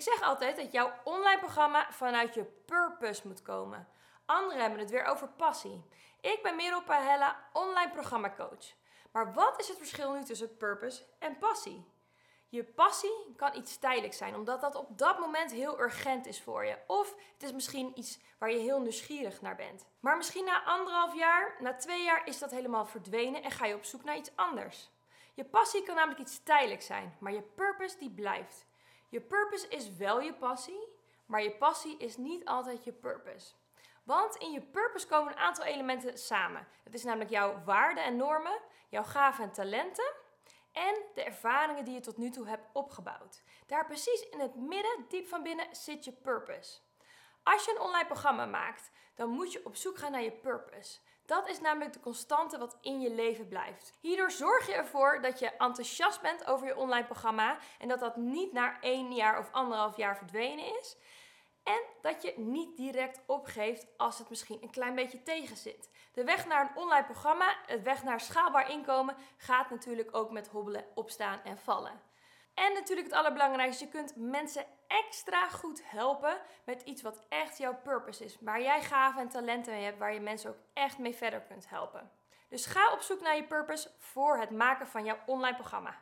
Ik zeg altijd dat jouw online programma vanuit je purpose moet komen. Anderen hebben het weer over passie. Ik ben Merel Pahella, online programmacoach. Maar wat is het verschil nu tussen purpose en passie? Je passie kan iets tijdelijks zijn, omdat dat op dat moment heel urgent is voor je. Of het is misschien iets waar je heel nieuwsgierig naar bent. Maar misschien na anderhalf jaar, na twee jaar is dat helemaal verdwenen en ga je op zoek naar iets anders. Je passie kan namelijk iets tijdelijks zijn, maar je purpose die blijft. Je purpose is wel je passie, maar je passie is niet altijd je purpose. Want in je purpose komen een aantal elementen samen. Het is namelijk jouw waarden en normen, jouw gaven en talenten en de ervaringen die je tot nu toe hebt opgebouwd. Daar precies in het midden, diep van binnen, zit je purpose. Als je een online programma maakt, dan moet je op zoek gaan naar je purpose. Dat is namelijk de constante wat in je leven blijft. Hierdoor zorg je ervoor dat je enthousiast bent over je online programma en dat dat niet na één jaar of anderhalf jaar verdwenen is. En dat je niet direct opgeeft als het misschien een klein beetje tegenzit. De weg naar een online programma, de weg naar schaalbaar inkomen, gaat natuurlijk ook met hobbelen, opstaan en vallen. En natuurlijk het allerbelangrijkste, je kunt mensen extra goed helpen met iets wat echt jouw purpose is. Waar jij gaven en talenten mee hebt, waar je mensen ook echt mee verder kunt helpen. Dus ga op zoek naar je purpose voor het maken van jouw online programma.